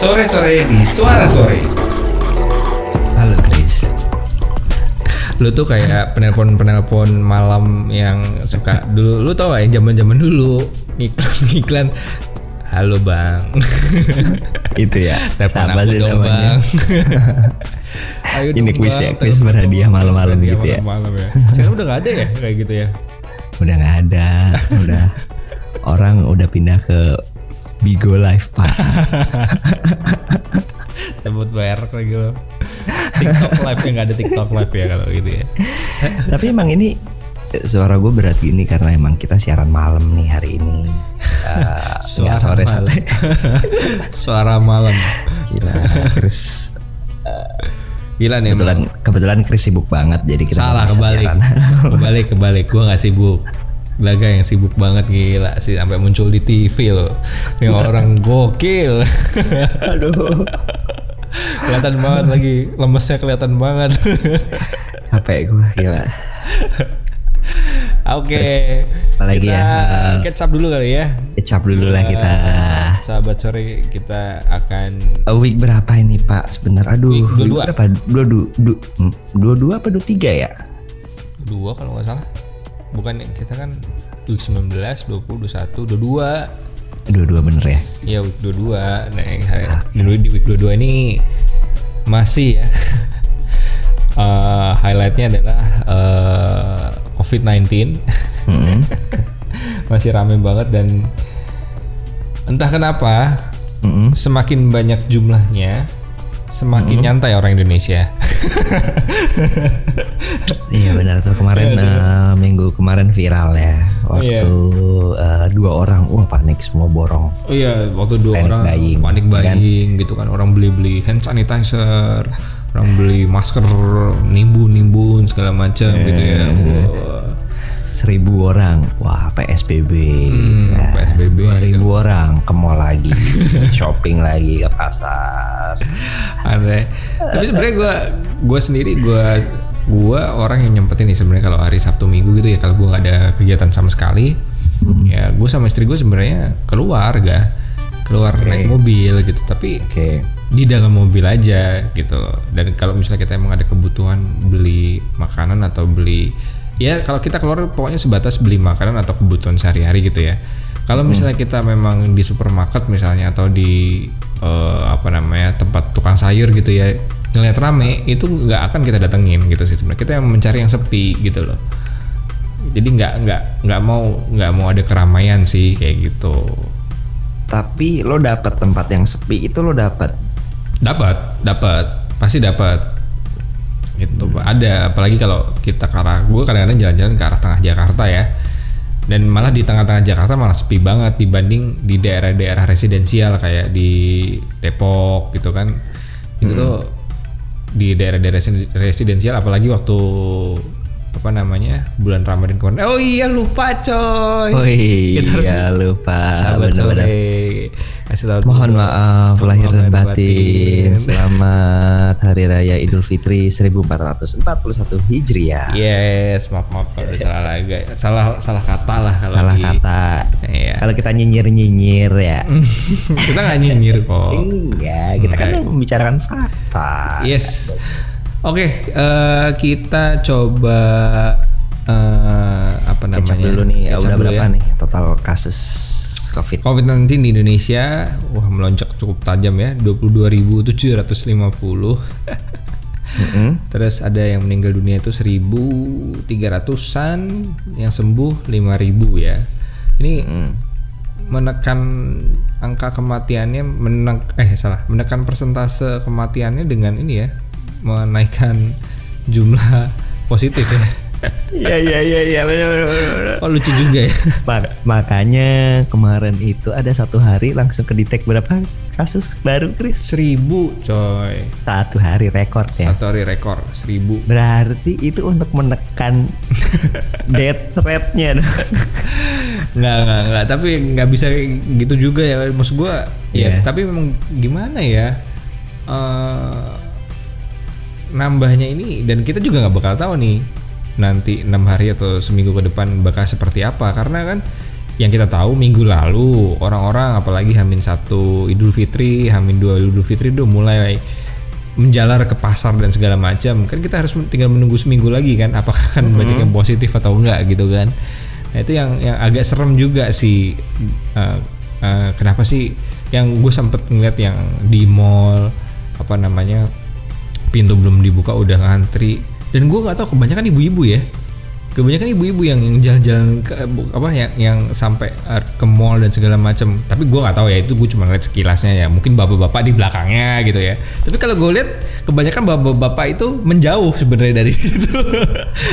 Sore-sore di Suara Sore. Halo Chris. lu tuh kayak penelpon-penelpon malam yang suka dulu lu tau gak yang zaman-zaman dulu ngiklan halo bang Itu ya. telepon Siapa aku sih dong namanya? bang Ayo Ini quiz Bang, ya, quiz berhadiah malam-malam gitu ya. malam-malam ya sekarang udah gak ada ya kayak gitu ya Udah nggak ada. Udah orang udah pindah ke Bigo Live Pak. cabut bayar lagi lo TikTok live ya nggak ada TikTok live ya kalau gitu ya Tapi emang ini eh, suara gue berat gini karena emang kita siaran malam nih hari ini. Eh, nggak sore malam. sore. suara malam Gila, Chris. gila nih Kebetulan kebetulan Chris sibuk banget jadi kita salah kebalik siaran. kebalik kebalik gue nggak sibuk Laga yang sibuk banget gila sih sampai muncul di TV loh yang orang gokil Aduh. kelihatan banget lagi lemesnya kelihatan banget Capek gue gila. oke apalagi kita ya? up dulu kali ya Kecap dulu lah kita. sahabat sore kita akan Uh, week berapa ini Pak? Sebentar, aduh. Week berapa? Dua dua dua hmm, dua dua apa dua tiga ya? dua kalau nggak salah bukan kita kan week 19, 20, 21, 22 Dua dua bener ya? Ya week 22 nah, yang hari, di, di week 22 ini masih ya Eh, highlightnya adalah eh, COVID-19 Hmm. masih rame banget dan entah kenapa Mm-mm. semakin banyak jumlahnya semakin nyantai orang Indonesia Iya benar tuh kemarin eh, minggu kemarin viral ya waktu eh, dua orang wah panik semua borong. Oh iya, waktu dua Panic orang buying, panik kan? buying gitu kan orang beli-beli hand sanitizer, orang beli masker, nimbun-nimbun segala macam gitu ya. Wah. Seribu orang, wah PSBB, Hmm, ya. PSBB, Dua ribu orang ke mall lagi, shopping lagi ke pasar. Aneh. Tapi sebenarnya gue gue sendiri gue gue orang yang nyempetin nih sebenarnya kalau hari Sabtu Minggu gitu ya kalau gue ada kegiatan sama sekali ya gue sama istri gue sebenarnya keluar ga keluar naik mobil gitu tapi Oke, di dalam mobil aja gitu loh. Dan kalau misalnya kita emang ada kebutuhan beli makanan atau beli ya kalau kita keluar pokoknya sebatas beli makanan atau kebutuhan sehari-hari gitu ya. Kalau misalnya kita memang di supermarket misalnya atau di eh, apa namanya tempat tukang sayur gitu ya ngeliat rame itu nggak akan kita datengin gitu sih sebenarnya kita yang mencari yang sepi gitu loh jadi nggak nggak nggak mau nggak mau ada keramaian sih kayak gitu tapi lo dapet tempat yang sepi itu lo dapet. Dapat, dapat, pasti dapat. Pak. Ada apalagi kalau kita ke arah gue kadang-kadang jalan-jalan ke arah tengah Jakarta ya. Dan malah di tengah-tengah Jakarta malah sepi banget dibanding di daerah-daerah residensial kayak di Depok gitu kan. Itu tuh di daerah-daerah resi- residensial apalagi waktu apa namanya bulan Ramadan kemarin. Oh iya lupa coy. Oh Kita harus iya lupa, Sahabat sore kasih tahu dulu. Mohon maaf lahir dan batin. batin. Selamat Hari Raya Idul Fitri 1441 Hijriah. Yes, maaf maaf kalau salah lagi, salah salah kata lah kalau Salah di- kata. Iya. Kalau kita nyinyir-nyinyir ya. kita nggak nyinyir kok. Enggak, kita kan membicarakan fakta. Yes. Oke, eh, kita coba eh, apa Kecap namanya? dulu nih, Kecap udah dulu berapa ya. nih total kasus COVID? COVID-19 di Indonesia, wah melonjak cukup tajam ya, 22.750. Mm-mm. Terus ada yang meninggal dunia itu 1.300an, yang sembuh 5.000 ya. Ini menekan angka kematiannya menek eh salah menekan persentase kematiannya dengan ini ya menaikkan jumlah positif ya. Iya iya iya iya benar benar. Oh lucu juga ya. Mak- makanya kemarin itu ada satu hari langsung kedetek berapa kasus baru Chris? Seribu coy. Satu hari rekor ya. Satu hari rekor seribu. Berarti itu untuk menekan death rate-nya dong. Nggak nggak nggak. Tapi nggak bisa gitu juga ya. Maksud gua ya. Iya. Tapi memang gimana ya? eh nambahnya ini dan kita juga nggak bakal tahu nih nanti enam hari atau seminggu ke depan bakal seperti apa karena kan yang kita tahu minggu lalu orang-orang apalagi Hamin satu Idul Fitri, Hamin dua Idul Fitri udah mulai menjalar ke pasar dan segala macam. Kan kita harus tinggal menunggu seminggu lagi kan apakah akan banyak yang positif atau enggak gitu kan. Nah, itu yang yang agak serem juga sih uh, uh, kenapa sih yang gue sempet ngeliat yang di mall apa namanya pintu belum dibuka udah ngantri dan gue nggak tahu kebanyakan ibu-ibu ya kebanyakan ibu-ibu yang yang jalan-jalan ke apa yang yang sampai uh, ke mall dan segala macam tapi gue nggak tahu ya itu gue cuma ngeliat sekilasnya ya. Mungkin bapak-bapak di belakangnya gitu ya. Tapi kalau gue lihat kebanyakan bapak-bapak itu menjauh sebenarnya dari situ.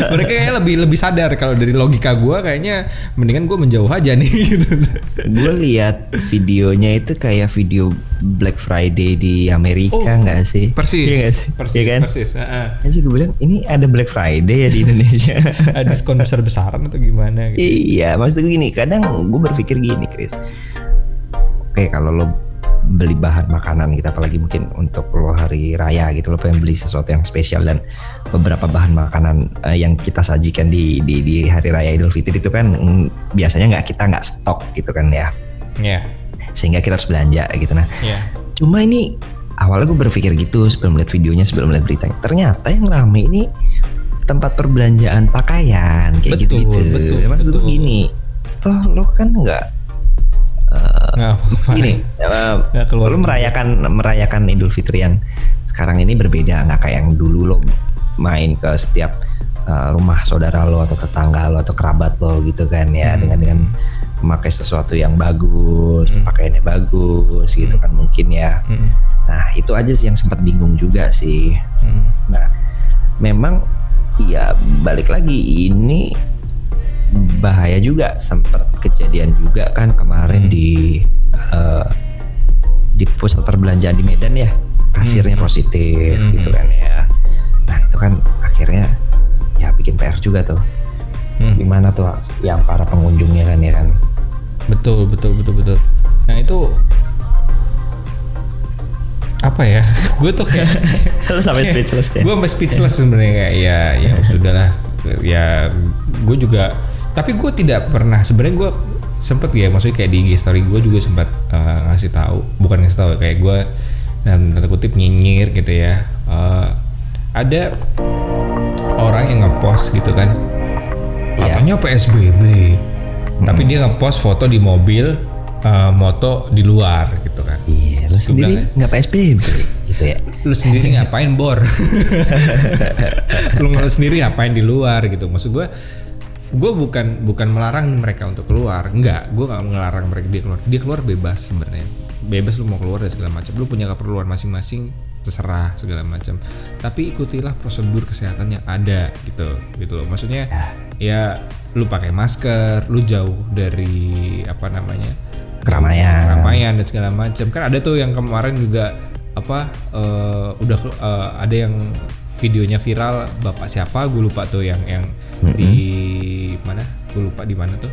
Mereka kayak lebih lebih sadar kalau dari logika gue kayaknya mendingan gue menjauh aja nih gitu. Gue lihat videonya itu kayak video Black Friday di Amerika Oh, nggak sih? persis. Iya nggak sih? persis Iya kan? persis. Kan sih gue bilang ini ada Black Friday ya di Indonesia diskon besar-besaran atau gimana gitu Iya, maksud gue gini, kadang gue berpikir gini, Chris. Oke, kalau lo beli bahan makanan gitu, apalagi mungkin untuk lo hari raya gitu, lo pengen beli sesuatu yang spesial dan beberapa bahan makanan eh, yang kita sajikan di, di di hari raya Idul Fitri itu kan mm, biasanya nggak kita nggak stok gitu kan ya, ya sehingga kita harus belanja gitu. Nah, ya cuma ini awalnya gue berpikir gitu sebelum lihat videonya, sebelum lihat beritanya. Ternyata yang rame ini tempat perbelanjaan pakaian kayak Betul, gitu-gitu. betul, Maksud gue betul. gini, toh lo kan nggak nggak gini, Nggak keluar lo merayakan merayakan Idul Fitri yang sekarang ini berbeda nggak kayak yang dulu lo main ke setiap eh, rumah saudara lo atau tetangga lo atau kerabat lo gitu kan ya Hmm. dengan dengan memakai sesuatu yang bagus, pakaiannya bagus gitu kan mungkin ya. Mm, Nah itu aja sih yang sempat bingung juga sih. mm. Nah memang ya balik lagi ini bahaya juga sempat kejadian juga kan kemarin Hmm. di eh, di pusat perbelanjaan di Medan ya kasirnya Hmm. positif Hmm. gitu kan ya. Nah itu kan akhirnya ya bikin PR juga tuh. Hmm. Gimana tuh yang para pengunjungnya kan ya kan. Betul, betul, betul, betul. Nah itu apa ya? gue tuh kayak Sampai speechless ya. gue sampai speechless sebenarnya kayak ya ya sudahlah ya gue juga tapi gue tidak pernah sebenarnya gue sempet ya maksudnya kayak di IG story gue juga sempat eh, ngasih tahu bukan ngasih tahu kayak gue dalam tanda kutip nyinyir gitu ya Eh, ada orang yang ngepost gitu kan Iya. katanya PSBB tapi dia ngepost foto di mobil eh, moto di luar gitu kan. Iya, lo sendiri bilang nggak PSBB gitu ya. lu sendiri ngapain bor? Lu lu sendiri ngapain di luar gitu. Maksud gue gue bukan bukan melarang mereka untuk keluar. Enggak gue nggak melarang mereka dia keluar. Dia keluar bebas sebenarnya. Bebas lu mau keluar dan segala macam. Lu punya keperluan masing-masing terserah segala macam. Tapi ikutilah prosedur kesehatan yang ada gitu gitu loh. Maksudnya ya lu pakai masker lu jauh dari apa namanya Keramaian. keramaian dan segala macam. Kan ada tuh yang kemarin juga apa eh, udah eh, ada yang videonya viral bapak siapa? Gue lupa tuh yang yang di mana gue lupa di mana tuh.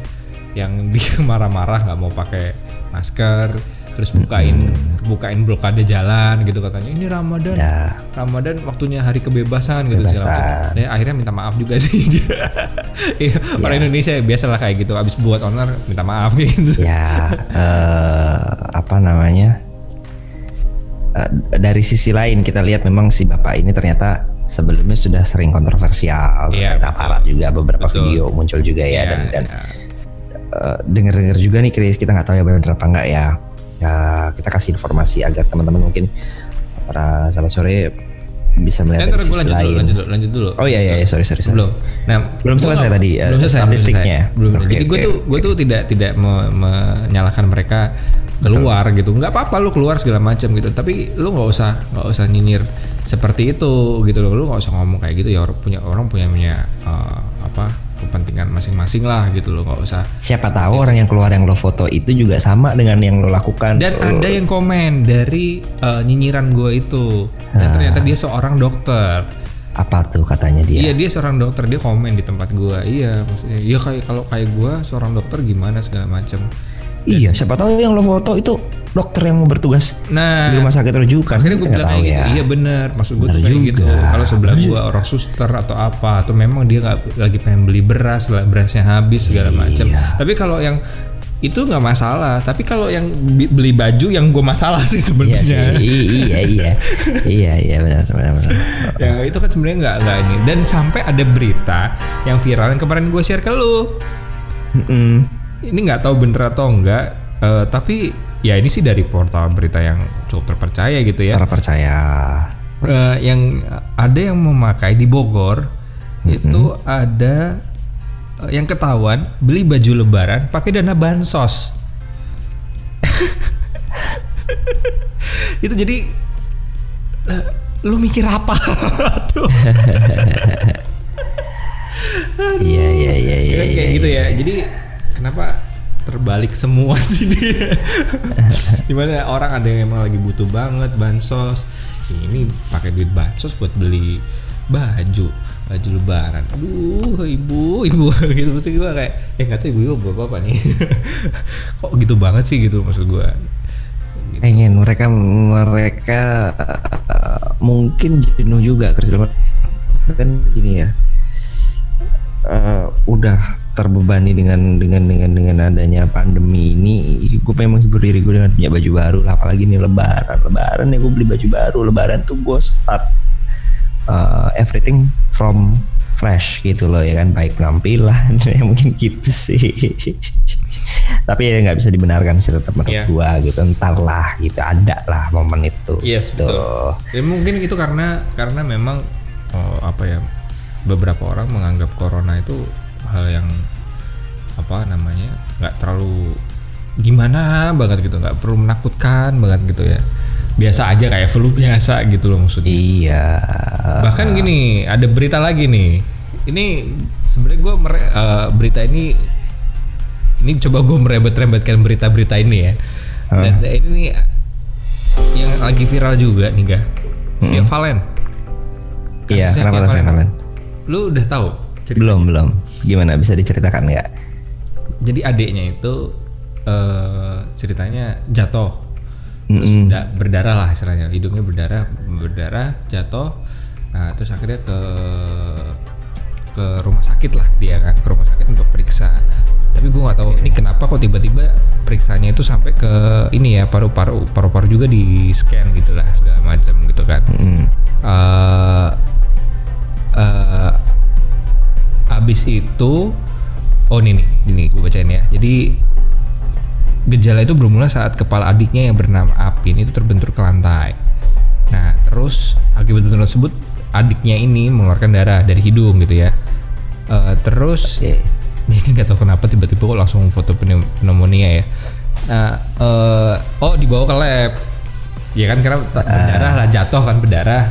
Yang dia marah-marah nggak mau pakai masker terus bukain bukain blokade jalan gitu katanya ini Ramadan Ya. Ramadan waktunya hari kebebasan gitu. Kebebasan. Dia akhirnya minta maaf juga sih dia. Iya, orang Indonesia biasalah kayak gitu. Abis buat owner minta maaf gitu. ya eh, apa namanya Eh, dari sisi lain kita lihat memang si bapak ini ternyata sebelumnya sudah sering kontroversial Iya, terkait aparat juga beberapa Betul. video muncul juga ya Iya, dan dan iya. eh, dengar-dengar juga nih Chris kita nggak tahu ya benar apa enggak ya ya kita kasih informasi agar teman-teman mungkin para sahabat sore bisa melihat dari gue sisi lanjut dulu, lain lanjut dulu, lanjut dulu. oh iya iya iya, sorry sorry, sorry. Belum. Nah, Belum selesai tadi, eh, Belum selesai. belum statistiknya. selesai. Belum. Oke, Jadi gue oke. tuh gue tuh tidak tidak me- menyalahkan mereka keluar gitu. Nggak apa-apa lu keluar segala macam gitu. Tapi lu nggak usah nggak usah nyinyir seperti itu gitu loh. Lu nggak usah ngomong kayak gitu ya. Orang punya orang punya punya eh, apa kepentingan masing-masing lah gitu loh. Nggak usah. siapa tahu orang yang keluar yang lo foto itu juga sama dengan yang lo lakukan Dan Oh, ada yang komen dari eh, nyinyiran gue itu. Dan Ah. ternyata dia seorang dokter. apa tuh katanya dia Iya dia seorang dokter dia komen di tempat gua. Iya maksudnya iya kayak kalau kayak gua seorang dokter gimana segala macam. Iya, siapa tahu yang lo foto itu dokter yang mau bertugas Nah di rumah sakit rujukan. akhirnya gue bilang kayak gitu. Iya bener maksud gue tuh kayak gitu. Kalau sebelah gua orang suster atau apa atau memang dia nggak lagi pengen beli beras lah berasnya habis segala Iya. macam. Tapi kalau yang itu nggak masalah tapi kalau yang beli baju yang gue masalah sih Iya sebenarnya sih, I- iya iya, iya iya benar benar benar. ya itu kan sebenarnya nggak nggak ini dan sampai ada berita yang viral yang kemarin gue share ke lu Mm-mm. ini nggak tahu bener atau enggak eh, tapi ya ini sih dari portal berita yang cukup terpercaya gitu ya Terpercaya. Eh, yang ada yang memakai di Bogor itu ada eh, yang ketahuan beli baju lebaran pakai dana bansos itu jadi eh, lu mikir apa Aduh. Iya iya iya iya. Kayak iya, gitu iya. ya. Jadi kenapa terbalik semua sih dia? Di mana orang ada yang emang lagi butuh banget bansos, ini pakai duit bansos buat beli baju baju lebaran. Aduh ibu ibu. Gitu maksud gue kayak eh nggak tahu ibu ibu bapak apa nih? Kok gitu banget sih gitu maksud gue pengen mereka mereka uh, mungkin jenuh juga kerja kan gini ya uh, udah terbebani dengan dengan dengan dengan adanya pandemi ini gue memang hibur diri gue dengan punya baju baru lah apalagi nih lebaran lebaran ya gue beli baju baru lebaran tuh gue start uh, everything from fresh gitu loh ya kan baik penampilan ya mungkin gitu sih tapi ya nggak bisa dibenarkan sih tetap menurut Iya. gua gitu ntar lah gitu ada lah momen itu Yes gitu. betul. Ya mungkin itu karena karena memang oh, apa ya beberapa orang menganggap corona itu hal yang apa namanya nggak terlalu gimana banget gitu nggak perlu menakutkan banget gitu ya. Biasa aja kayak flu biasa gitu loh maksudnya. Iya. Bahkan gini ada berita lagi nih. Ini sebenarnya gue berita ini ini coba gue merembet-rembetkan berita-berita ini ya. Dan dan ini nih yang lagi viral juga nih ga Via Valen. Iya Kasusnya kenapa Via. Valen? Lu udah tahu cerita belum belum. Gimana bisa diceritakan nggak? Jadi adiknya itu eh ceritanya jatuh. Terus da- berdarah lah istilahnya. Hidungnya berdarah berdarah jatuh. Nah terus akhirnya ke ke rumah sakit lah dia kan. Ke rumah sakit untuk periksa. Tapi gue nggak tahu ini kenapa kok tiba-tiba periksanya itu sampai ke ini ya paru-paru paru-paru juga di scan gitu lah segala macam gitu kan. Mm. eh eh, abis itu oh ini nih ini gue bacain ya. Jadi gejala itu bermula saat kepala adiknya yang bernama Apin itu terbentur ke lantai. Nah terus akibat benturan tersebut adiknya ini mengeluarkan darah dari hidung gitu ya. Eh, terus Oke. ini nggak tahu kenapa tiba-tiba kok langsung foto pneu- pneumonia ya. Nah eh, oh dibawa ke lab. Ya kan karena ta- berdarah lah jatuh kan berdarah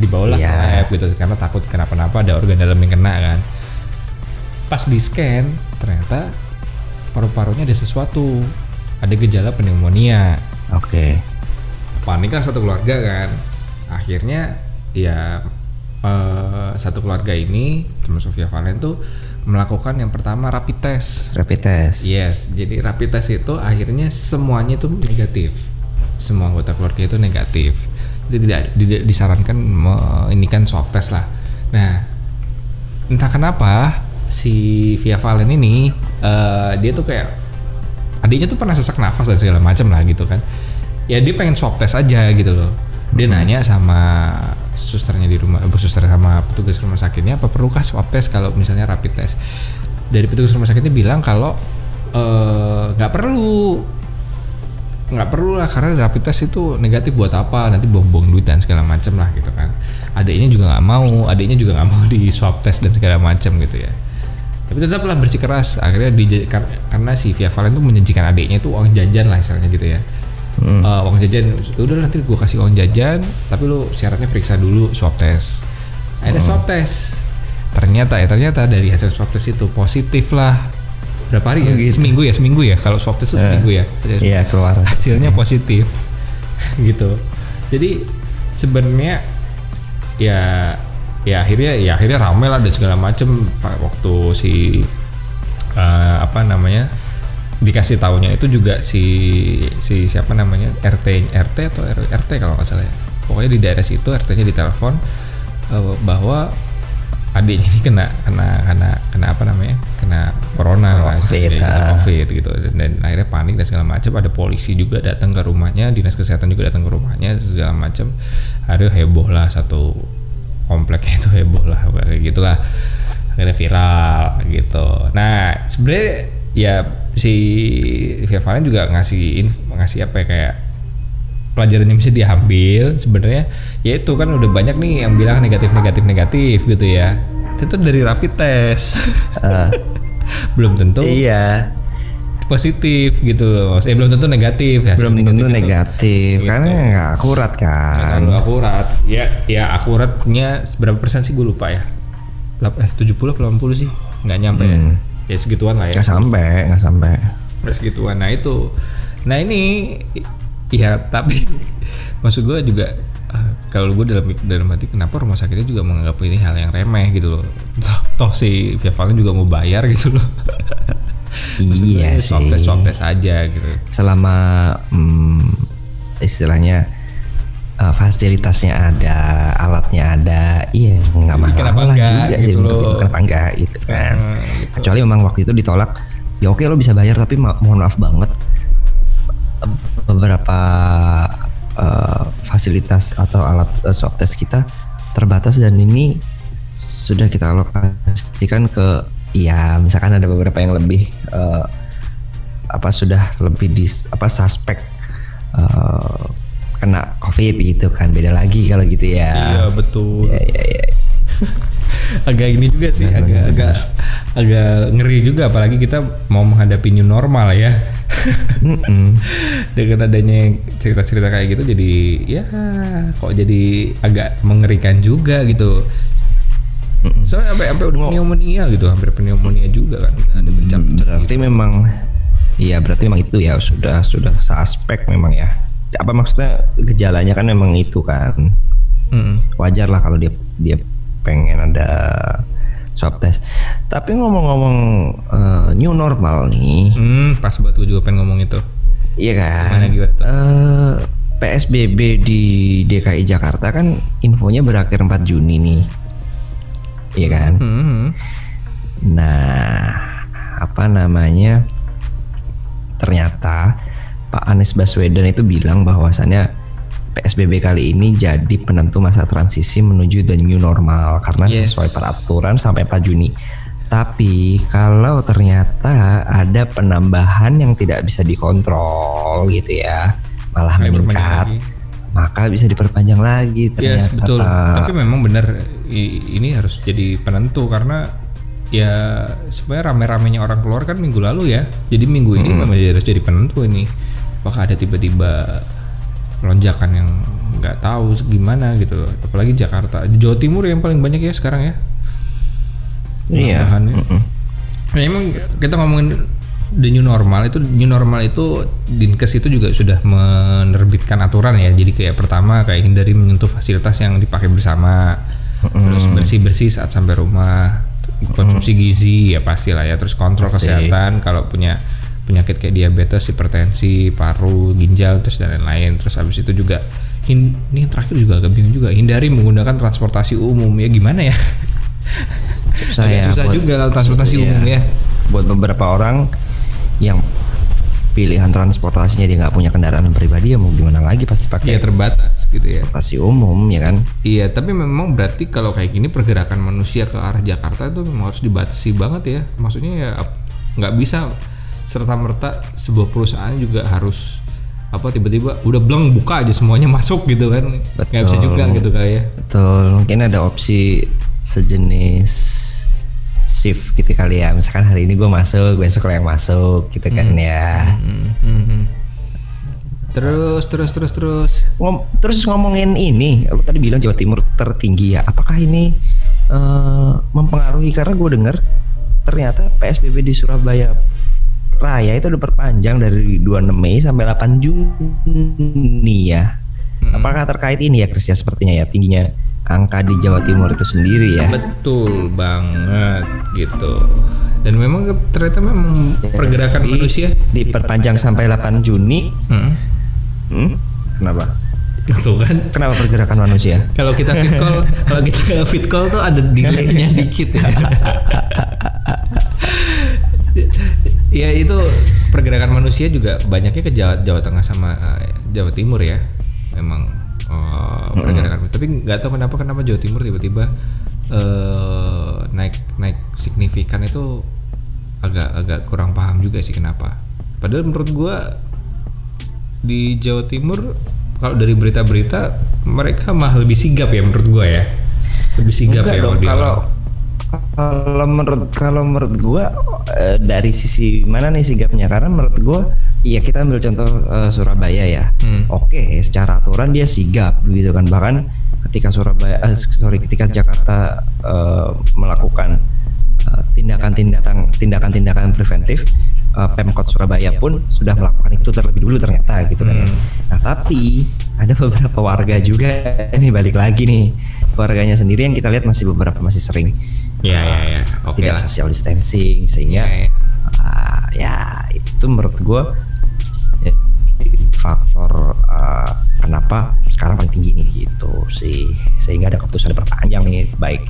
dibawalah ke Iya. lab gitu karena takut kenapa-napa ada organ dalam yang kena kan. Pas di scan ternyata paru-parunya ada sesuatu ada gejala pneumonia. Oke. Panik kan satu keluarga kan. Akhirnya ya eh, satu keluarga ini termasuk Via Valen tuh melakukan yang pertama rapid test. Rapid test. Yes jadi rapid test itu akhirnya semuanya itu negatif. Semua anggota keluarga itu negatif tidak, tidak disarankan ini kan swab test lah. Nah entah kenapa si Via Valen ini eh, dia tuh kayak adiknya tuh pernah sesak nafas dan segala macam lah gitu kan. Ya dia pengen swab test aja gitu loh. Dia nanya sama susternya di rumah eh, suster sama petugas rumah sakitnya apa perlukah swab test kalau misalnya rapid test? Dari petugas rumah sakitnya bilang kalau eh, nggak perlu nggak perlu lah karena rapid test itu negatif buat apa? Nanti buang-buang duit dan segala macam lah gitu kan. Adiknya juga nggak mau adiknya juga nggak mau di swab test dan segala macam gitu ya. Tapi tetaplah bersikeras akhirnya di, kar- karena si Via Valen tuh menjanjikan adiknya itu uang jajan lah istilahnya gitu ya. Hmm. Eh, uang jajan udah nanti gue kasih uang jajan tapi lu syaratnya periksa dulu swab test. Akhirnya swab test. Ternyata ya ternyata dari hasil swab test itu positif lah berapa hari? Ya seminggu ya seminggu ya. Kalau swab test itu seminggu ya. iya keluar. hasilnya positif. Gitu. Jadi sebenarnya ya ya akhirnya ya akhirnya rame lah dan segala macem. Pak, waktu si eh, apa namanya dikasih tahunya itu juga si si siapa namanya RT RT atau RT kalau nggak salah ya. Pokoknya di daerah situ RT-nya ditelepon eh, bahwa adiknya ini kena kena kena kena apa namanya? Kena corona lah COVID, istilahnya, ah. covid gitu. Dan, dan akhirnya panik dan segala macam. Ada polisi juga datang ke rumahnya dinas kesehatan juga datang ke rumahnya segala macam. Akhirnya heboh lah satu kompleknya itu heboh lah kayak gitulah. Akhirnya viral gitu. Nah sebenarnya ya si Via Valen juga ngasih ngasih apa ya kayak pelajaran yang bisa diambil. Sebenarnya ya itu kan udah banyak nih yang bilang negatif negatif negatif gitu ya. Itu dari rapid test. Belum tentu Iya, positif gitu loh. Eh belum tentu negatif hasil belum tentu itu. negatif Gitu. karena nggak akurat Nggak kan. terlalu akurat. Ya ya akuratnya berapa persen sih? Gue lupa ya. Eh 70 atau 80 sih? Nggak nyampe ya. Ya segituan lah ya. Nggak sampai, nggak sampai. Terus gituan. Nah itu, nah ini, ya tapi maksud gue juga ah, kalau gue dalam dalam hati kenapa rumah sakitnya juga menganggap ini hal yang remeh gitu loh. Toh, toh si Via Valen juga mau bayar gitu loh. Iya sih. swab test swab test aja gitu. Selama hmm, istilahnya uh, fasilitasnya ada, alatnya ada, iya nggak masalah Kenapa enggak juga sih gitu menurut loh. kenapa enggak gitu kan. Hmm, gitu. Kecuali memang waktu itu ditolak, ya oke lo bisa bayar tapi ma- mohon maaf banget beberapa eh, fasilitas atau alat eh, swab test kita terbatas dan ini sudah kita alokasikan ke ya misalkan ada beberapa yang lebih eh, apa sudah lebih dis apa suspek eh, kena covid gitu kan beda lagi kalau gitu Iya ya. betul. Ya ya ya. agak ini juga sih, agak agak agak ngeri juga apalagi kita mau menghadapi new normal ya. Mm-mm. dengan adanya cerita-cerita kayak gitu jadi ya kok jadi agak mengerikan juga gitu soalnya sampai sampai udah pneumonia gitu hampir pneumonia juga kan ada bercak-bercak Berarti memang iya berarti memang itu ya sudah sudah suspek memang ya. Apa maksudnya gejalanya kan memang itu kan. Mm. Wajar lah kalau dia dia pengen ada swab test. Tapi ngomong-ngomong eh, new normal nih, Hmm, pas buat gue juga pengen ngomong itu iya Gimana, kan? gimana tuh? Eh, PSBB di DKI Jakarta kan infonya berakhir 4 Juni nih. Iya kan? Hmm. Nah, apa namanya? Ternyata Pak Anies Baswedan itu bilang bahwasannya PSBB kali ini jadi penentu masa transisi menuju the new normal karena Yes. sesuai peraturan sampai 4 Juni. Tapi kalau ternyata ada penambahan yang tidak bisa dikontrol gitu ya, malah Diperpanjang meningkat, maka bisa diperpanjang lagi ternyata. Yes betul. Tapi memang benar ini harus jadi penentu karena ya sebenarnya rame-ramenya orang keluar kan minggu lalu ya. Jadi minggu ini memang harus jadi penentu ini. Apakah ada tiba-tiba lonjakan yang nggak tahu gimana gitu. Apalagi Jakarta, Jawa Timur yang paling banyak ya sekarang ya. Iya. Penambahannya. Mm-mm. Nah, emang kita ngomongin the new normal itu new normal itu dinkes itu juga sudah menerbitkan aturan ya jadi kayak pertama kayak hindari menyentuh fasilitas yang dipakai bersama terus bersih bersih saat sampai rumah konsumsi gizi ya pastilah ya terus kontrol Pasti. kesehatan kalau punya penyakit kayak diabetes hipertensi paru ginjal terus dan lain-lain terus habis itu juga hin- ini yang terakhir juga agak bingung juga hindari menggunakan transportasi umum ya gimana ya Susah Agak ya susah buat- juga transportasi Iya. umum ya buat beberapa orang yang pilihan transportasinya dia nggak punya kendaraan pribadi ya mau gimana lagi pasti pakai Iya terbatas gitu ya. transportasi umum ya kan Iya, tapi memang berarti kalau kayak gini pergerakan manusia ke arah Jakarta itu memang harus dibatasi banget ya. Maksudnya ya nggak bisa serta merta sebuah perusahaan juga harus apa tiba-tiba udah bleng buka aja semuanya masuk gitu kan. Nggak bisa Betul. juga gitu kayak betul. Mungkin ada opsi sejenis shift gitu kali ya. Misalkan hari ini gue masuk besok lo yang masuk gitu kan ya. Hmm, hmm, hmm. terus terus terus terus. Ngom- terus ngomongin ini lo tadi bilang Jawa Timur tertinggi ya. Apakah ini eh, mempengaruhi? Karena gue dengar ternyata PSBB di Surabaya Raya itu udah perpanjang dari 26 Mei sampai 8 Juni ya. Apakah terkait ini ya Chris ya sepertinya ya tingginya angka di Jawa Timur itu sendiri ya? Betul banget gitu. Dan memang ternyata memang pergerakan Di- manusia diperpanjang sampai 8 Juni. Hmm. hmm? kenapa? Gitu kan. Kenapa pergerakan manusia? kalau kita fit call kalau kita fit call tuh ada delaynya dikit ya ya itu pergerakan manusia juga banyaknya ke Jawa, Jawa Tengah sama eh, Jawa Timur ya. Memang eh, pergerakan tapi nggak tahu kenapa kenapa Jawa Timur tiba-tiba eh, naik naik signifikan itu agak agak kurang paham juga sih kenapa. Padahal menurut gua di Jawa Timur kalau dari berita-berita mereka malah lebih sigap ya menurut gua ya. Lebih sigap Enggak ya dong, kalau. Kalau menurut kalau menurut gua eh, dari sisi mana nih sigapnya karena menurut gua iya kita ambil contoh eh, Surabaya ya Hmm. oke secara aturan dia sigap gitu kan bahkan ketika Surabaya eh, sorry ketika Jakarta eh, melakukan tindakan-tindakan tindakan-tindakan preventif eh, Pemkot Surabaya pun sudah melakukan itu terlebih dulu ternyata gitu kan ya. Hmm. Nah tapi ada beberapa warga juga ini balik lagi nih warganya sendiri yang kita lihat masih beberapa masih sering Ya, uh, ya, ya. Oke tidak lah. social distancing sehingga Ya, ya. uh, ya itu menurut gue faktor uh, kenapa sekarang paling tinggi nih gitu sih sehingga ada keputusan perpanjang nih baik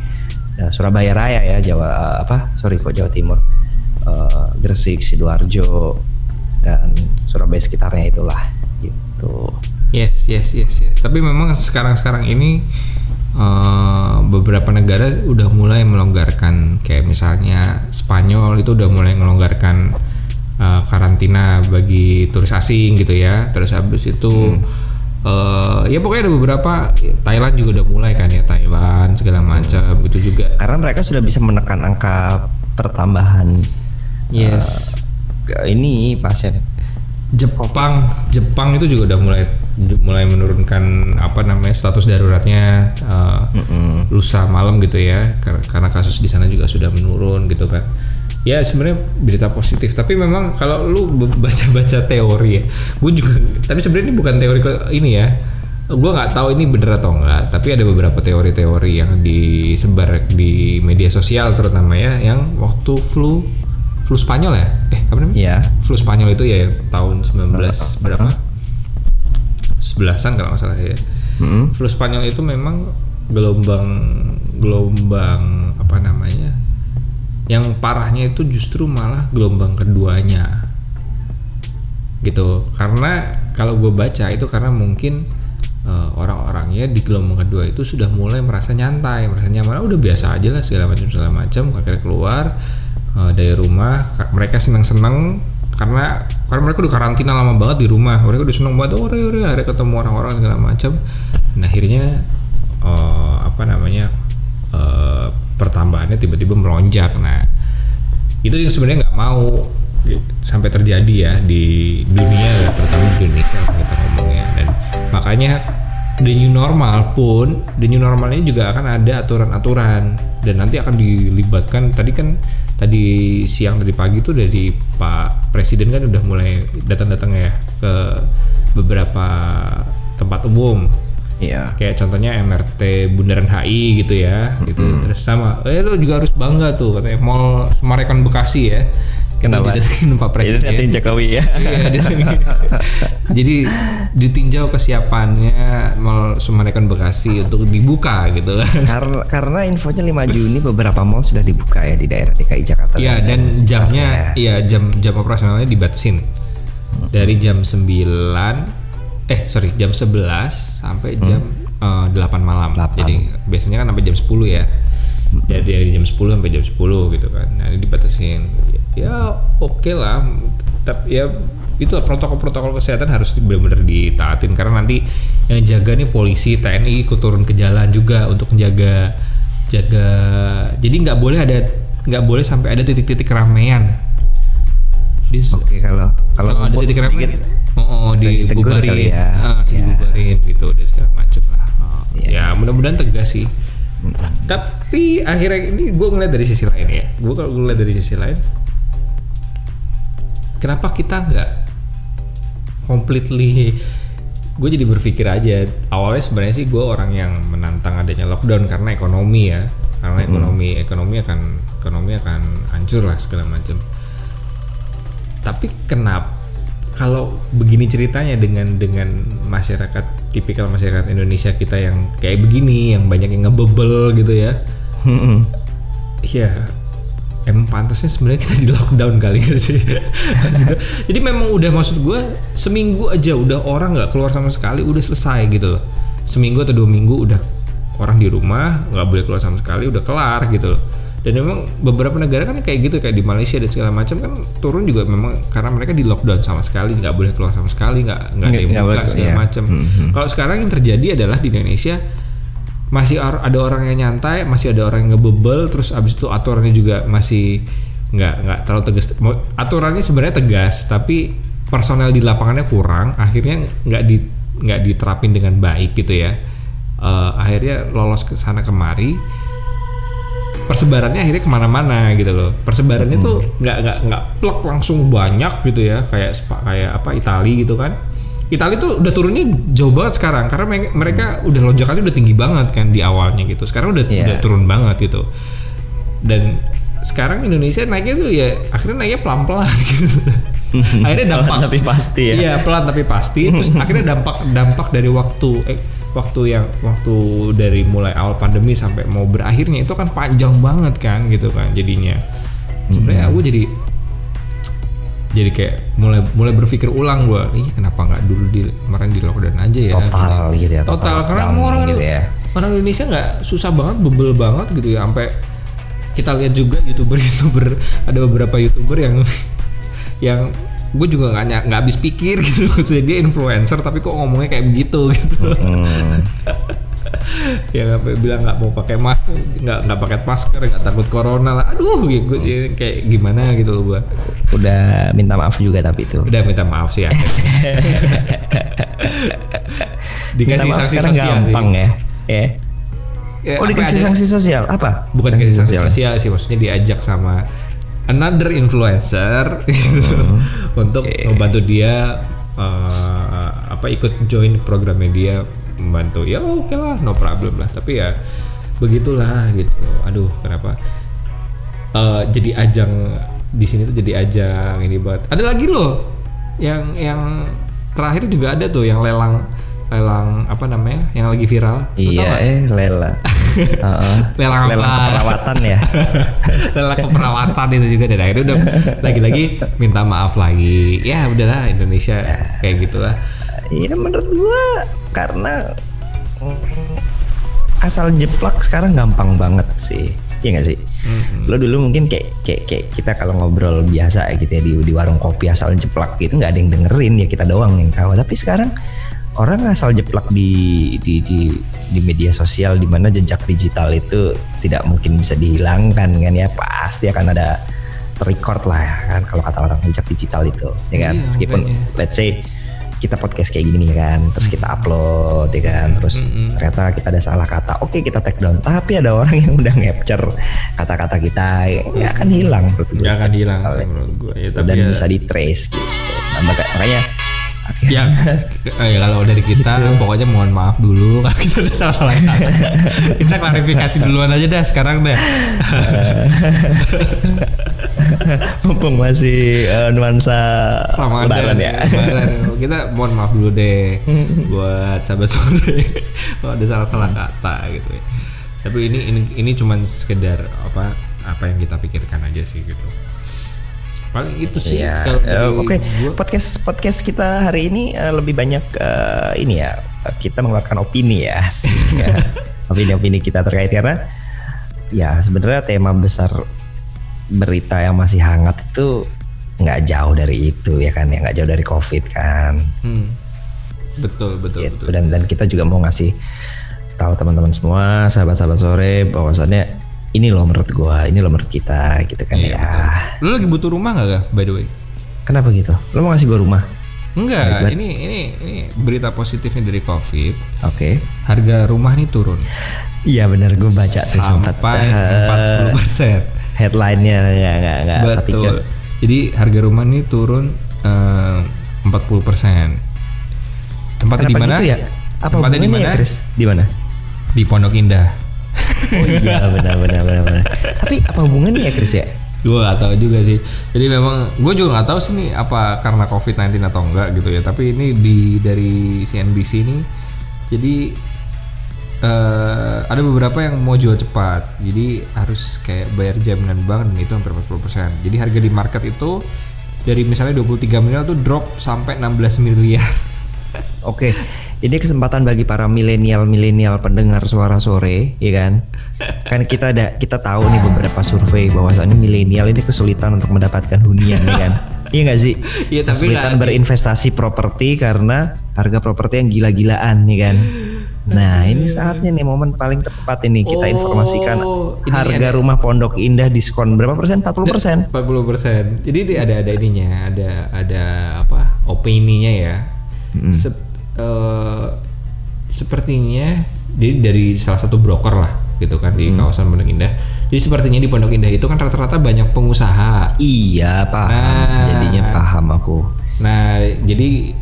uh, Surabaya Raya ya Jawa uh, apa sorry kok Jawa Timur uh, Gresik sidoarjo dan Surabaya sekitarnya itulah gitu Yes, yes, yes, yes. Tapi memang sekarang-sekarang ini eh, beberapa negara udah mulai melonggarkan, kayak misalnya Spanyol itu udah mulai melonggarkan eh, karantina bagi turis asing gitu ya. Terus habis itu eh, ya pokoknya ada beberapa Thailand juga udah mulai kan ya Thailand segala macam itu juga. karena mereka sudah bisa menekan angka pertambahan Yes. uh, ini pasien Jepang, Jepang itu juga udah mulai mulai menurunkan apa namanya status daruratnya uh, Mm-mm. lusa malam gitu ya kar- karena kasus di sana juga sudah menurun gitu kan. Ya sebenarnya berita positif tapi memang kalau lu baca-baca teori ya, gue juga tapi sebenarnya ini bukan teori ini ya. Gue nggak tahu ini bener atau enggak, tapi ada beberapa teori-teori yang disebar di media sosial terutama ya yang waktu flu flu Spanyol ya? Eh apa namanya? ya flu Spanyol itu ya tahun 19 berapa? Sebelasan kalau nggak salah ya. Mm-mm. Flu Spanyol itu memang gelombang gelombang apa namanya? Yang parahnya itu justru malah gelombang keduanya. Gitu. Karena kalau gue baca itu karena mungkin eh, orang-orangnya di gelombang kedua itu sudah mulai merasa nyantai, merasa nyaman, "Ah, udah biasa aja lah segala macam segala macam, akhirnya keluar eh, dari rumah, Ka- mereka senang-senang karena karena mereka udah karantina lama banget di rumah, mereka udah seneng banget, ore ore, akhirnya ketemu orang-orang segala macam, nah akhirnya eh, apa namanya eh, pertambahannya tiba-tiba melonjak, nah itu yang sebenarnya nggak mau sampai terjadi ya di dunia terutama di Indonesia kita ngomongnya. Dan makanya the new normal pun the new normal ini juga akan ada aturan-aturan. Dan nanti akan dilibatkan tadi kan tadi siang tadi pagi tuh dari Pak Presiden kan udah mulai datang-datang ya ke beberapa tempat umum. Iya. kayak contohnya MRT Bundaran HI gitu ya gitu. Terus sama eh lu juga harus bangga tuh katanya Mall Semarekan Bekasi ya Kenapa? Itu Pak Presiden Itu Jokowi ya. Iya, jadi ditinjau kesiapannya Mall Semarekan Bekasi untuk dibuka gitu kan karena karena infonya 5 Juni beberapa mall sudah dibuka ya di daerah DKI Jakarta. Iya dan jamnya iya jam jam operasionalnya dibatasin dari jam 9 eh sorry jam 11 sampai jam eh, 8 malam. 8. Jadi biasanya kan sampai jam 10 ya. Jadi dari jam 10 sampai jam 10 gitu kan. Nah, ini dibatasin. Ya oke lah. Tapi ya itulah protokol-protokol kesehatan harus benar-benar ditaatin karena nanti yang jaga nih polisi TNI ikut turun ke jalan juga untuk menjaga jaga jadi nggak boleh ada nggak boleh sampai ada titik-titik keramaian di Oke kalau kalau kalau ada titik keramaian oh, oh dibubarin ya. ah, Ya. dibubarin gitu dan segala macem lah Oh, Iya. ya mudah-mudahan tegas sih tapi akhirnya ini gue ngeliat dari sisi lain ya gue kalau ngeliat dari sisi lain kenapa kita nggak completely gue jadi berpikir aja awalnya sebenarnya sih gue orang yang menantang adanya lockdown karena ekonomi ya karena ekonomi ekonomi akan ekonomi akan hancur lah segala macam. Tapi kenapa kalau begini ceritanya dengan dengan masyarakat tipikal masyarakat Indonesia kita yang kayak begini yang banyak yang ngebebel gitu ya. Mm-mm. Iya emang pantasnya sebenarnya kita di lockdown kali gak sih? Jadi memang udah maksud gue seminggu aja udah orang nggak keluar sama sekali udah selesai gitu loh. Seminggu atau dua minggu udah orang di rumah nggak boleh keluar sama sekali udah kelar gitu loh. Dan memang beberapa negara kan kayak gitu kayak di Malaysia dan segala macam kan turun juga memang karena mereka di lockdown sama sekali nggak boleh keluar sama sekali nggak nggak ada yang buka segala iya. macam. Kalau sekarang yang terjadi adalah di Indonesia masih ada orang yang nyantai, masih ada orang yang ngebebel, terus abis itu aturannya juga masih nggak nggak terlalu tegas. Aturannya sebenarnya tegas, tapi personel di lapangannya kurang, akhirnya nggak di nggak diterapin dengan baik gitu ya. Eh, akhirnya lolos ke sana kemari, persebarannya akhirnya ke mana-mana gitu loh. Persebarannya tuh nggak nggak nggak plek langsung banyak gitu ya, kayak kayak apa Itali gitu kan. Itali tuh udah turunnya jauh banget sekarang karena me- mereka udah lonjakannya udah tinggi banget kan di awalnya gitu. Sekarang udah Iya. udah turun banget gitu. Dan sekarang Indonesia naiknya tuh ya akhirnya naiknya pelan-pelan gitu. akhirnya dampak Pelan tapi pasti ya. Iya pelan tapi pasti. Terus akhirnya dampak dampak dari waktu eh, waktu yang waktu dari mulai awal pandemi sampai mau berakhirnya itu kan panjang banget kan gitu kan jadinya. Sebenarnya aku jadi jadi kayak mulai mulai berpikir ulang gua, iya kenapa nggak dulu di kemarin di lockdown aja ya? Total gitu ya. Total karena lockdown orang gitu ya. orang Indonesia nggak susah banget bebel banget gitu ya sampai kita lihat juga youtuber-youtuber ada beberapa youtuber yang yang gue juga nggak nggak habis pikir gitu maksudnya dia influencer tapi kok ngomongnya kayak begitu gitu Hmm. Yang sampai bilang nggak mau pakai masker nggak nggak pakai masker nggak takut corona lah. Aduh ya, gue ya, kayak gimana gitu loh gue Udah minta maaf juga tapi itu. udah minta maaf sih akhirnya Minta dikasih maaf sanksi sosial gampang sih ya. Ya. Ya, Oh apa dikasih sanksi sosial? Apa? bukan kasih sanksi sosial. sih maksudnya diajak sama another influencer gitu, untuk membantu dia eh, apa ikut join programnya dia membantu ya oke lah no problem lah. Tapi ya begitulah gitu. Aduh kenapa? Eh, jadi ajang di sini tuh jadi ajang ini buat ada lagi loh yang yang terakhir juga ada tuh yang lelang lelang apa namanya yang lagi viral. Iya, eh Lela. Heeh. Lelang apa? keperawatan ya. lelang keperawatan itu juga dan akhirnya udah lagi-lagi minta maaf lagi. Ya udahlah Indonesia kayak gitulah. Iya menurut gua karena mm, asal jeplak sekarang gampang banget sih. Iya gak sih? Lo dulu mungkin kayak, kayak kayak kita kalau ngobrol biasa gitu ya di, di warung kopi asal jeplak gitu nggak ada yang dengerin ya kita doang yang tahu. Tapi sekarang orang asal jeplak di di di, di media sosial di mana jejak digital itu tidak mungkin bisa dihilangkan kan ya pasti akan ada record lah ya kan kalau kata orang jejak digital itu ya kan Iya, meskipun makanya. let's say kita podcast kayak gini kan terus kita upload ya kan? Terus ternyata kita ada salah kata oke kita take down. Tapi ada orang yang udah capture kata-kata kita ya nggak akan hilang. Menurut gue. nggak akan hilang menurut gue ya, tapi dan ya, bisa di trace gitu. Nah, maka- makanya ya, eh, ya kalau dari kita pokoknya mohon maaf dulu kalau kita ada salah-salah kata. Kita klarifikasi duluan aja dah sekarang deh mumpung masih eh, nuansa lebaran ya. Lebaran. kita mohon maaf dulu deh buat sahabat sore kalau ada salah-salah kata gitu ya. Tapi ini ini ini cuman sekedar apa apa yang kita pikirkan aja sih gitu paling itu sih Iya, kalau eh, oke. gua. Podcast podcast kita hari ini eh, lebih banyak eh, ini ya. Kita mengeluarkan opini ya. ya. Opini-opini kita terkait karena ya sebenarnya tema besar berita yang masih hangat itu nggak jauh dari itu ya kan ya nggak jauh dari covid kan Hmm. betul betul gitu betul dan dan kita juga mau ngasih tahu teman-teman semua sahabat-sahabat sore bahwasannya ini loh menurut gua ini loh menurut kita gitu kan Iya, ya lu lagi butuh rumah nggak Gak, by the way kenapa gitu lo mau ngasih gua rumah enggak ini ini ini berita positifnya dari covid oke harga rumah nih turun Iya benar gue baca tuh sempat sampai eh, 40 persen headline-nya ya nggak nggak ketika. Betul. Jadi harga rumah ini turun eh, 40 persen. Tempatnya di mana? gitu ya? Apa Tempatnya di hubungannya mana? ya, Chris? Di mana? Di Pondok Indah. Oh iya benar benar benar benar. Tapi apa hubungannya ya Chris ya? gue gak tahu juga sih. Jadi memang gue juga nggak tahu sih nih apa karena COVID-19 atau enggak gitu ya. Tapi ini di dari CNBC ini Jadi eh, ada beberapa yang mau jual cepat. Jadi harus kayak bayar jaminan bank dan itu hampir 40%. Jadi harga di market itu dari misalnya 23 miliar tuh drop sampai 16 miliar. Oke, ini kesempatan bagi para milenial-milenial pendengar suara sore, ya kan? Kan kita ada kita tahu nih beberapa survei bahwasannya milenial ini kesulitan untuk mendapatkan hunian, ya kan? Iya nggak sih? Iya, tapi kesulitan berinvestasi properti karena harga properti yang gila-gilaan, ya kan? Nah, ini saatnya nih momen paling tepat ini kita Oh, informasikan ini harga ada- rumah Pondok Indah diskon berapa persen? 40 persen. 40%. Jadi dia ada ada ininya, ada ada apa? Opininya ya. Sep- eh, sepertinya jadi dari salah satu broker lah gitu kan di kawasan Pondok Indah. Jadi sepertinya di Pondok Indah itu kan rata-rata banyak pengusaha. Iya, paham. Nah. Jadinya paham aku. Nah, jadi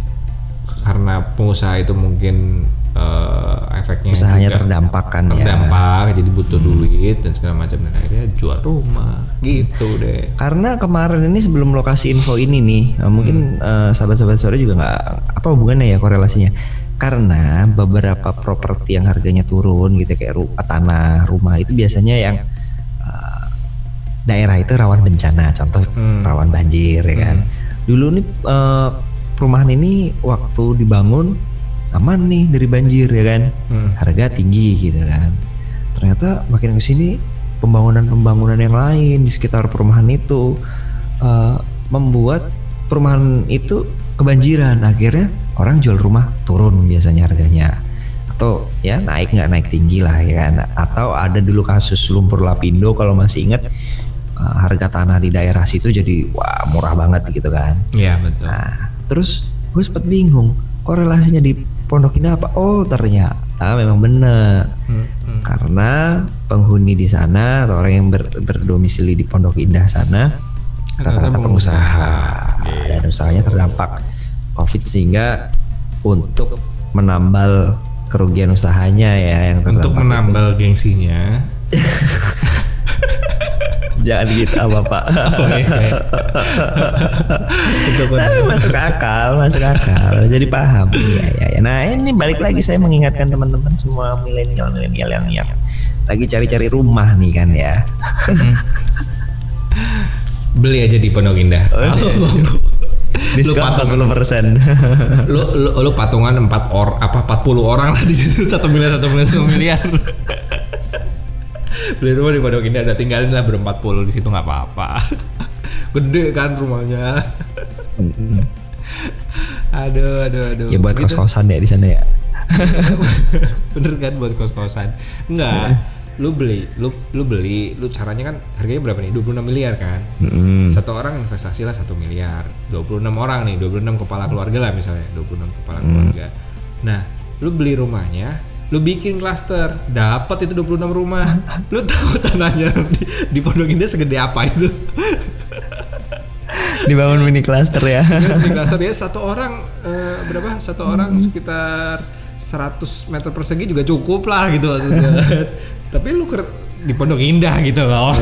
karena pengusaha itu mungkin eh, efeknya Usahanya juga terdampak kan ya. terdampak, jadi butuh duit dan segala macam dan akhirnya jual rumah gitu deh. Karena kemarin ini sebelum lokasi info ini nih, eh, mungkin eh, sahabat-sahabat sore juga nggak apa hubungannya ya korelasinya. Karena beberapa properti yang harganya turun gitu kayak ru- tanah, rumah itu biasanya yang eh, daerah itu rawan bencana, contoh Hmm. rawan banjir ya kan. Dulu nih eh, perumahan ini waktu dibangun aman nih dari banjir ya kan. Hmm. Harga tinggi gitu kan. Ternyata makin ke sini pembangunan-pembangunan yang lain di sekitar perumahan itu eh, membuat perumahan itu kebanjiran. Akhirnya orang jual rumah turun biasanya harganya atau ya naik nggak naik tinggi lah ya kan atau ada dulu kasus lumpur lapindo kalau masih ingat eh, harga tanah di daerah situ jadi wah murah banget gitu kan Iya betul. Nah, terus gue sempet bingung korelasinya di Pondok Indah apa? Oh ternyata memang bener Hmm, hmm. karena penghuni di sana atau orang yang ber- berdomisili di Pondok Indah sana Rata-rata pengusaha dan usahanya terdampak COVID sehingga untuk menambal kerugian usahanya ya yang terdampak Untuk itu. menambal gengsinya. jangan gitu apa pak Untuk Tapi masuk akal, masuk akal. Jadi paham. Iya, iya, iya. Nah, ini balik lagi saya mengingatkan teman-teman semua milenial-milenial yang yang lagi cari-cari rumah nih kan ya. beli aja di Pondok Indah. Oh, iya, lu patungan 40 persen. lu, lu, lu patungan 4 or apa 40 orang lah di situ satu miliar satu miliar satu miliar. Beli rumah di Pondok Indah udah tinggalin lah berempat puluh di situ nggak apa-apa. Gede kan rumahnya. aduh aduh aduh. ya buat Gitu. kos-kosan ya di sana ya. Bener kan buat kos-kosan? Enggak. Lu beli, lu lu beli, lu caranya kan harganya berapa nih? 26 miliar kan? Mm-mm. Satu orang investasi lah 1 miliar. 26 orang nih, 26 kepala keluarga lah misalnya, 26 kepala keluarga. Nah, lu beli rumahnya, lu bikin klaster, dapat itu 26 rumah. lu tahu tanahnya di, di Pondok Indah segede apa itu? Dibangun mini cluster ya. di klaster dia satu orang eh, berapa? Satu orang sekitar 100 meter persegi juga cukup lah gitu maksudnya. Tapi lu ker di Pondok Indah gitu loh.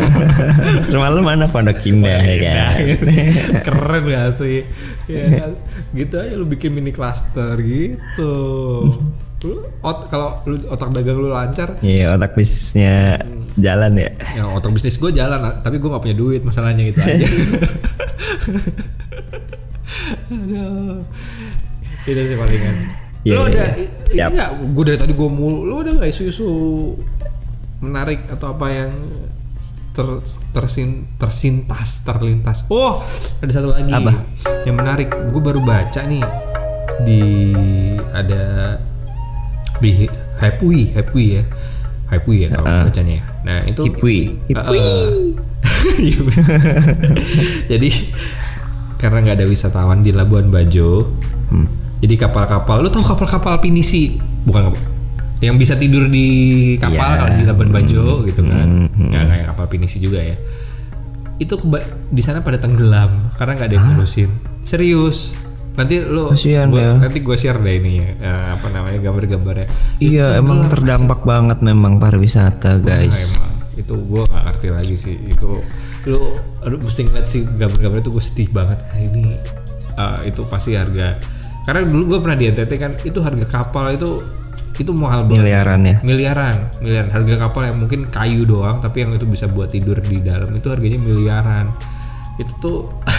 Rumah lu mana Pondok Indah ya kan. Keren gak sih? Ya kan? Gitu aja lu bikin mini cluster gitu. Lu ot kalau lu otak dagang lu lancar, Iya, otak bisnisnya jalan ya. ya otak bisnis gue jalan, tapi gue nggak punya duit masalahnya gitu aja. Aduh. Itu sih palingan. Lu iya, ada Siap. ini nggak? Gue dari tadi gue mulu. Lu ada nggak isu-isu menarik atau apa yang ter, tersin, tersintas, terlintas? Oh, ada satu lagi Apa? yang menarik. Gue baru baca nih di ada di Hypui, Hypui ya. Hypui ya kalau Uh-uh. bacanya ya. Nah, itu Hipwi. Hipwi. Iya. Jadi karena nggak ada wisatawan di Labuan Bajo, Hmm. jadi kapal-kapal, lu tahu kapal-kapal pinisi bukan kapal- yang bisa tidur di kapal kalau di Labuan Bajo gitu kan, Hmm, hmm. nggak kayak kapal pinisi juga ya. Itu di sana pada tenggelam karena nggak ada yang ngurusin. Serius. Nanti lu Kasihan gua- ya. nanti gue share deh ini ya, eh, apa namanya gambar-gambarnya. Itu Iya, emang tenggelam, terdampak banget memang pariwisata, Nah, guys. emang itu gue gak ngerti lagi sih itu lu aduh mesti ngeliat sih gambar-gambar itu gue sedih banget Ah, ini ah, itu pasti harga karena dulu gue pernah di NTT kan itu harga kapal itu itu mahal banget Miliaran ya. miliaran miliaran harga kapal yang mungkin kayu doang tapi yang itu bisa buat tidur di dalam itu harganya miliaran itu tuh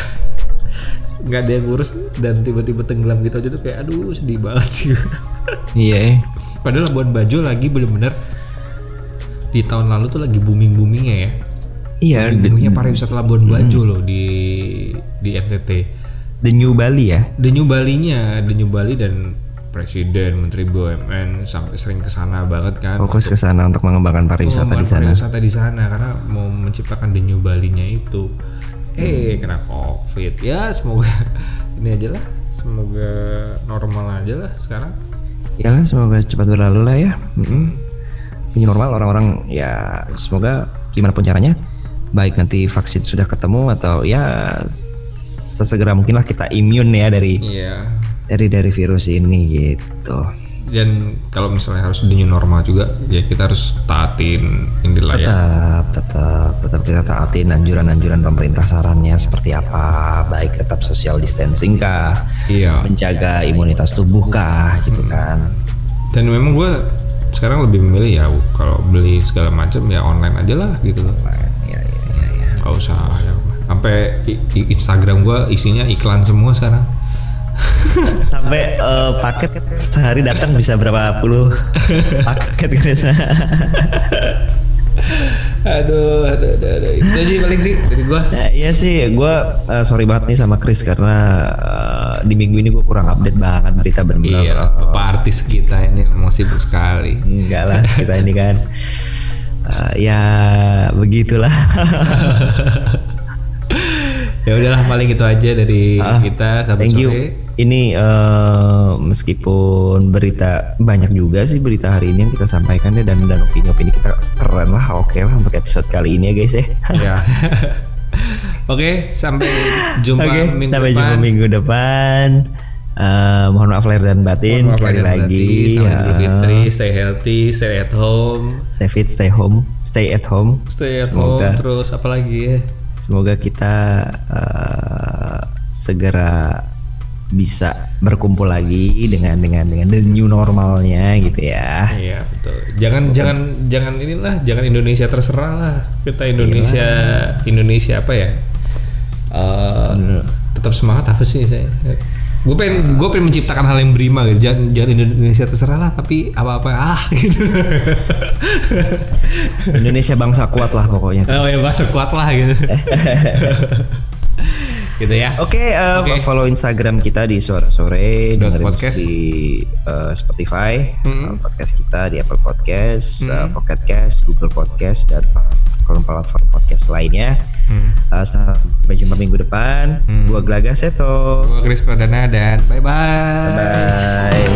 nggak ada yang ngurus dan tiba-tiba tenggelam gitu aja tuh kayak aduh sedih banget sih Iya. eh. padahal Labuan Bajo lagi bener-bener di tahun lalu tuh lagi booming boomingnya ya Iya, the, boomingnya pariwisata Labuan Bajo loh di di NTT the New Bali ya. The New Bali-nya, The New Bali dan presiden, menteri BUMN sampai sering ke sana banget kan. Fokus ke sana untuk mengembangkan pariwisata di sana. Pariwisata di sana karena mau menciptakan The New Bali-nya itu. Eh, kena Covid. Ya, semoga ini aja lah. Semoga normal aja lah sekarang. Ya lah, semoga cepat berlalu lah ya. Mm-mm. Ini normal orang-orang ya semoga gimana pun caranya baik nanti vaksin sudah ketemu atau ya sesegera mungkin lah kita imun ya dari Iya. dari dari virus ini gitu. Dan kalau misalnya harus the new normal juga, ya kita harus taatin inilah ya. Tetap tetap tetap kita taatin anjuran-anjuran pemerintah sarannya seperti apa, baik tetap social distancing kah, Iya. menjaga imunitas tubuh kah gitu kan. Dan memang gue sekarang lebih memilih ya kalau beli segala macam ya online aja lah gitu loh. Ya, ya, ya, ya. Gak usah ya. Sampai Instagram gua isinya iklan semua sekarang. Sampai eh, paket sehari datang bisa berapa puluh paket gitu. Aduh, aduh, aduh, aduh. Itu aja paling sih dari gua. Nah, iya sih, gue sorry banget nih sama Chris karena eh, di minggu ini gue kurang update banget berita benar-benar. Iya bapak artis kita ini memang sibuk sekali. Enggak lah, kita ini kan eh, ya begitulah. ya udahlah paling itu aja dari Ah, kita sampai Thank you. Ini eh, meskipun berita banyak juga sih berita hari ini yang kita sampaikan ya dan dan opini-opini kita keren lah, oke lah untuk episode kali ini ya guys ya. Ya. Oke, sampai jumpa Oke, minggu sampai depan. jumpa minggu depan. Eh, mohon maaf lahir dan batin Mohon maaf sekali lagi. batin. Selamat Idul Fitri, stay healthy, stay at home, stay fit, stay home, stay at home. stay at Semoga. home terus apa lagi ya? Semoga kita eh, segera bisa berkumpul lagi dengan dengan dengan the new normalnya gitu ya. Iya betul. Jangan jangan jangan inilah, jangan Indonesia terserah lah. Kita Indonesia Indonesia apa ya? Eh, tetap semangat apa sih saya? Gue pengen gue pengen menciptakan hal yang berima gitu. Jangan jangan Indonesia terserah lah, tapi apa apa ah gitu. Indonesia bangsa kuat lah pokoknya. oh ya bahasa kuat lah gitu. gitu ya. Oke, eh, Oke. follow Instagram kita di sore sore dengerin podcast. di eh, Spotify, Hmm. podcast kita di Apple Podcast, eh, Pocket Cast, Google Podcast dan platform-platform podcast lainnya. Hmm. Eh, sampai jumpa minggu depan. Gua Glaga Seto. Gue Chris Pradana dan bye bye.